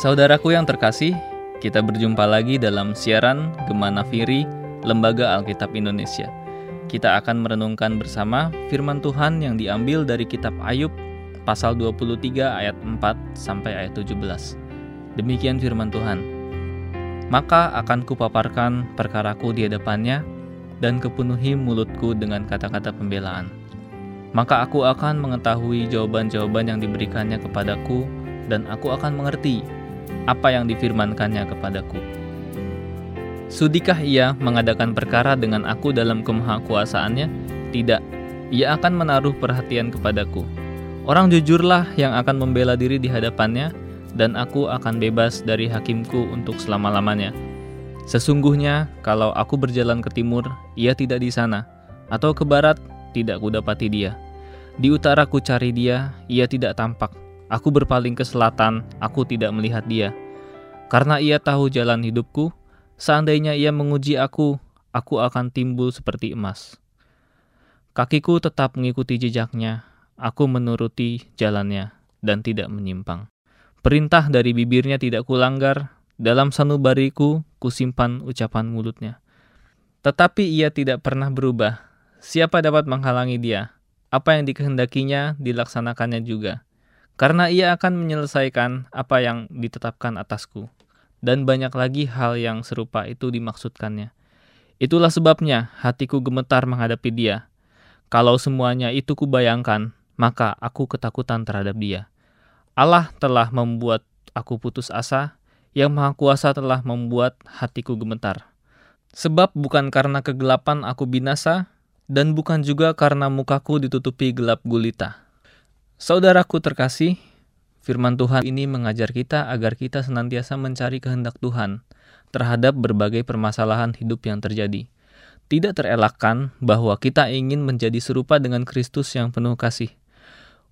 Saudaraku yang terkasih, kita berjumpa lagi dalam siaran Gemana Firi Lembaga Alkitab Indonesia. Kita akan merenungkan bersama firman Tuhan yang diambil dari kitab Ayub pasal 23 ayat 4 sampai ayat 17. Demikian firman Tuhan. Maka akan kupaparkan perkaraku di hadapannya dan kepenuhi mulutku dengan kata-kata pembelaan. Maka aku akan mengetahui jawaban-jawaban yang diberikannya kepadaku dan aku akan mengerti apa yang difirmankannya kepadaku. Sudikah ia mengadakan perkara dengan aku dalam kemahakuasaannya? Tidak, ia akan menaruh perhatian kepadaku. Orang jujurlah yang akan membela diri di hadapannya, dan aku akan bebas dari hakimku untuk selama-lamanya. Sesungguhnya, kalau aku berjalan ke timur, ia tidak di sana, atau ke barat, tidak kudapati dia. Di utara ku cari dia, ia tidak tampak. Aku berpaling ke selatan, aku tidak melihat dia. Karena ia tahu jalan hidupku, seandainya ia menguji aku, aku akan timbul seperti emas. Kakiku tetap mengikuti jejaknya, aku menuruti jalannya, dan tidak menyimpang. Perintah dari bibirnya tidak kulanggar, dalam sanubariku kusimpan ucapan mulutnya. Tetapi ia tidak pernah berubah. Siapa dapat menghalangi dia? Apa yang dikehendakinya dilaksanakannya juga karena ia akan menyelesaikan apa yang ditetapkan atasku, dan banyak lagi hal yang serupa itu dimaksudkannya. Itulah sebabnya hatiku gemetar menghadapi dia. Kalau semuanya itu kubayangkan, maka aku ketakutan terhadap dia. Allah telah membuat aku putus asa, yang Maha Kuasa telah membuat hatiku gemetar. Sebab bukan karena kegelapan aku binasa, dan bukan juga karena mukaku ditutupi gelap gulita. Saudaraku terkasih, firman Tuhan ini mengajar kita agar kita senantiasa mencari kehendak Tuhan terhadap berbagai permasalahan hidup yang terjadi. Tidak terelakkan bahwa kita ingin menjadi serupa dengan Kristus yang penuh kasih.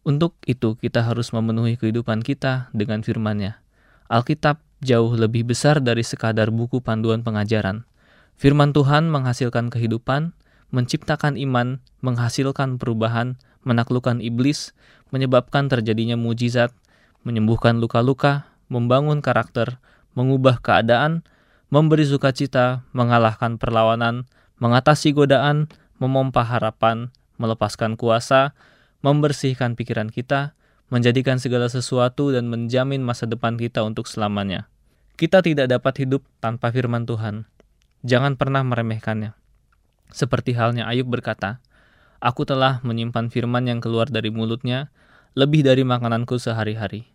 Untuk itu kita harus memenuhi kehidupan kita dengan firman-Nya. Alkitab jauh lebih besar dari sekadar buku panduan pengajaran. Firman Tuhan menghasilkan kehidupan, menciptakan iman, menghasilkan perubahan, menaklukkan iblis, menyebabkan terjadinya mujizat, menyembuhkan luka-luka, membangun karakter, mengubah keadaan, memberi sukacita, mengalahkan perlawanan, mengatasi godaan, memompa harapan, melepaskan kuasa, membersihkan pikiran kita, menjadikan segala sesuatu dan menjamin masa depan kita untuk selamanya. Kita tidak dapat hidup tanpa firman Tuhan. Jangan pernah meremehkannya. Seperti halnya Ayub berkata, Aku telah menyimpan firman yang keluar dari mulutnya, lebih dari makananku sehari-hari.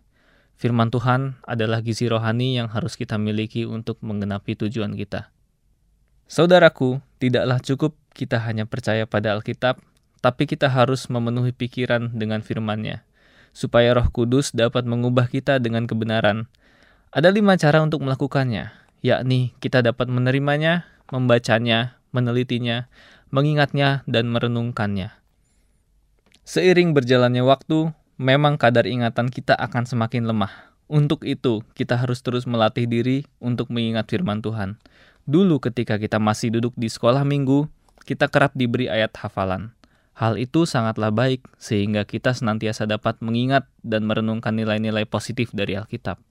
Firman Tuhan adalah gizi rohani yang harus kita miliki untuk menggenapi tujuan kita. Saudaraku, tidaklah cukup kita hanya percaya pada Alkitab, tapi kita harus memenuhi pikiran dengan firman-Nya, supaya Roh Kudus dapat mengubah kita dengan kebenaran. Ada lima cara untuk melakukannya, yakni kita dapat menerimanya, membacanya, menelitinya, mengingatnya, dan merenungkannya. Seiring berjalannya waktu, memang kadar ingatan kita akan semakin lemah. Untuk itu, kita harus terus melatih diri untuk mengingat firman Tuhan. Dulu ketika kita masih duduk di sekolah minggu, kita kerap diberi ayat hafalan. Hal itu sangatlah baik sehingga kita senantiasa dapat mengingat dan merenungkan nilai-nilai positif dari Alkitab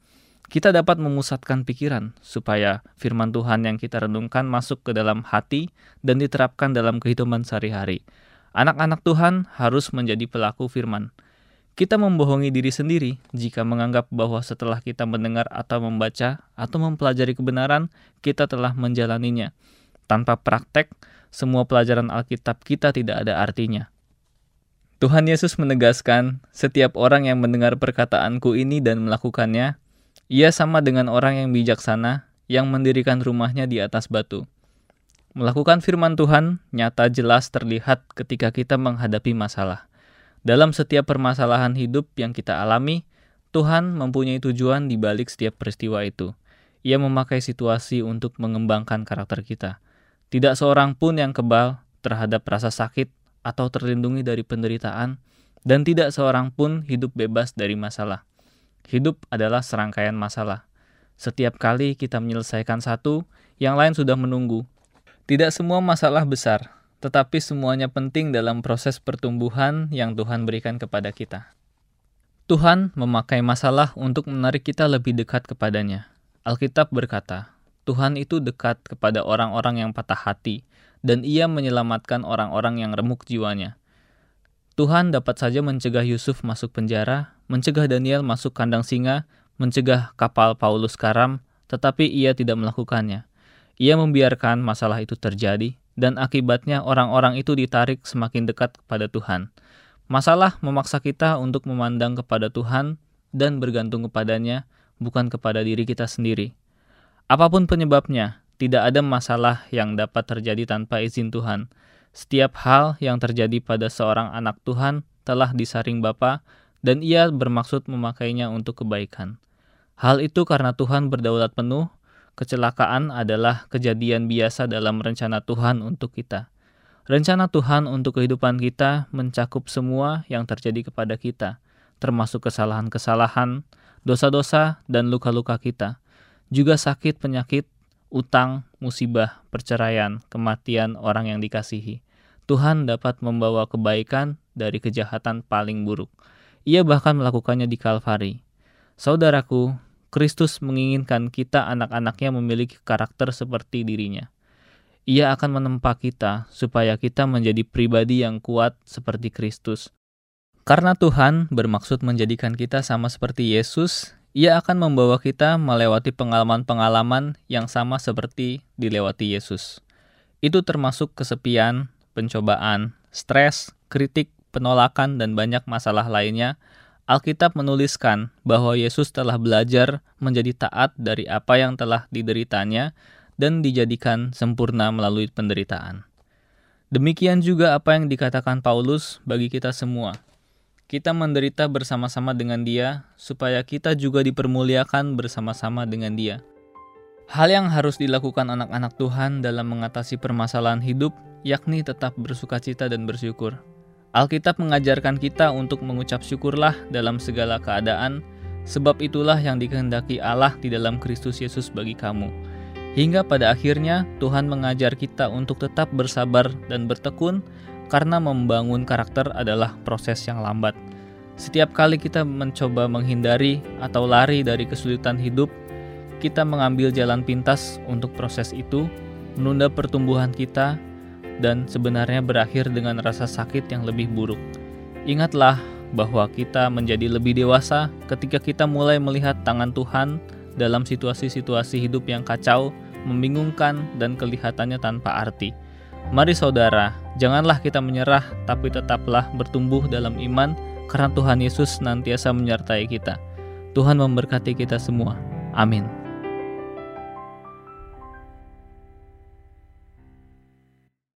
kita dapat memusatkan pikiran supaya firman Tuhan yang kita renungkan masuk ke dalam hati dan diterapkan dalam kehidupan sehari-hari. Anak-anak Tuhan harus menjadi pelaku firman. Kita membohongi diri sendiri jika menganggap bahwa setelah kita mendengar atau membaca atau mempelajari kebenaran, kita telah menjalaninya. Tanpa praktek, semua pelajaran Alkitab kita tidak ada artinya. Tuhan Yesus menegaskan, setiap orang yang mendengar perkataanku ini dan melakukannya, ia sama dengan orang yang bijaksana yang mendirikan rumahnya di atas batu. Melakukan firman Tuhan nyata jelas terlihat ketika kita menghadapi masalah. Dalam setiap permasalahan hidup yang kita alami, Tuhan mempunyai tujuan di balik setiap peristiwa itu. Ia memakai situasi untuk mengembangkan karakter kita. Tidak seorang pun yang kebal terhadap rasa sakit atau terlindungi dari penderitaan, dan tidak seorang pun hidup bebas dari masalah. Hidup adalah serangkaian masalah. Setiap kali kita menyelesaikan satu, yang lain sudah menunggu. Tidak semua masalah besar, tetapi semuanya penting dalam proses pertumbuhan yang Tuhan berikan kepada kita. Tuhan memakai masalah untuk menarik kita lebih dekat kepadanya. Alkitab berkata, Tuhan itu dekat kepada orang-orang yang patah hati, dan ia menyelamatkan orang-orang yang remuk jiwanya. Tuhan dapat saja mencegah Yusuf masuk penjara, mencegah Daniel masuk kandang singa, mencegah kapal Paulus karam, tetapi ia tidak melakukannya. Ia membiarkan masalah itu terjadi, dan akibatnya orang-orang itu ditarik semakin dekat kepada Tuhan. Masalah memaksa kita untuk memandang kepada Tuhan dan bergantung kepadanya, bukan kepada diri kita sendiri. Apa pun penyebabnya, tidak ada masalah yang dapat terjadi tanpa izin Tuhan. Setiap hal yang terjadi pada seorang anak Tuhan telah disaring Bapa dan ia bermaksud memakainya untuk kebaikan. Hal itu karena Tuhan berdaulat penuh, kecelakaan adalah kejadian biasa dalam rencana Tuhan untuk kita. Rencana Tuhan untuk kehidupan kita mencakup semua yang terjadi kepada kita, termasuk kesalahan-kesalahan, dosa-dosa, dan luka-luka kita, juga sakit, penyakit, utang, musibah, perceraian, kematian orang yang dikasihi. Tuhan dapat membawa kebaikan dari kejahatan paling buruk. Ia bahkan melakukannya di Kalvari. Saudaraku, Kristus menginginkan kita anak-anaknya memiliki karakter seperti dirinya. Ia akan menempa kita supaya kita menjadi pribadi yang kuat seperti Kristus. Karena Tuhan bermaksud menjadikan kita sama seperti Yesus, Ia akan membawa kita melewati pengalaman-pengalaman yang sama seperti dilewati Yesus. Itu termasuk kesepian, pencobaan, stres, kritik, penolakan, dan banyak masalah lainnya. Alkitab menuliskan bahwa Yesus telah belajar menjadi taat dari apa yang telah dideritanya dan dijadikan sempurna melalui penderitaan. Demikian juga apa yang dikatakan Paulus bagi kita semua. Kita menderita bersama-sama dengan Dia, supaya kita juga dipermuliakan bersama-sama dengan Dia. Hal yang harus dilakukan anak-anak Tuhan dalam mengatasi permasalahan hidup, yakni tetap bersukacita dan bersyukur. Alkitab mengajarkan kita untuk mengucap syukurlah dalam segala keadaan, sebab itulah yang dikehendaki Allah di dalam Kristus Yesus bagi kamu Hingga pada akhirnya Tuhan mengajar kita untuk tetap bersabar dan bertekun karena membangun karakter adalah proses yang lambat. Setiap kali kita mencoba menghindari atau lari dari kesulitan hidup, kita mengambil jalan pintas untuk proses itu, menunda pertumbuhan kita, dan sebenarnya berakhir dengan rasa sakit yang lebih buruk. Ingatlah bahwa kita menjadi lebih dewasa ketika kita mulai melihat tangan Tuhan dalam situasi-situasi hidup yang kacau, membingungkan, dan kelihatannya tanpa arti. Mari saudara, janganlah kita menyerah, tapi tetaplah bertumbuh dalam iman, karena Tuhan Yesus nantiasa menyertai kita. Tuhan memberkati kita semua. Amin.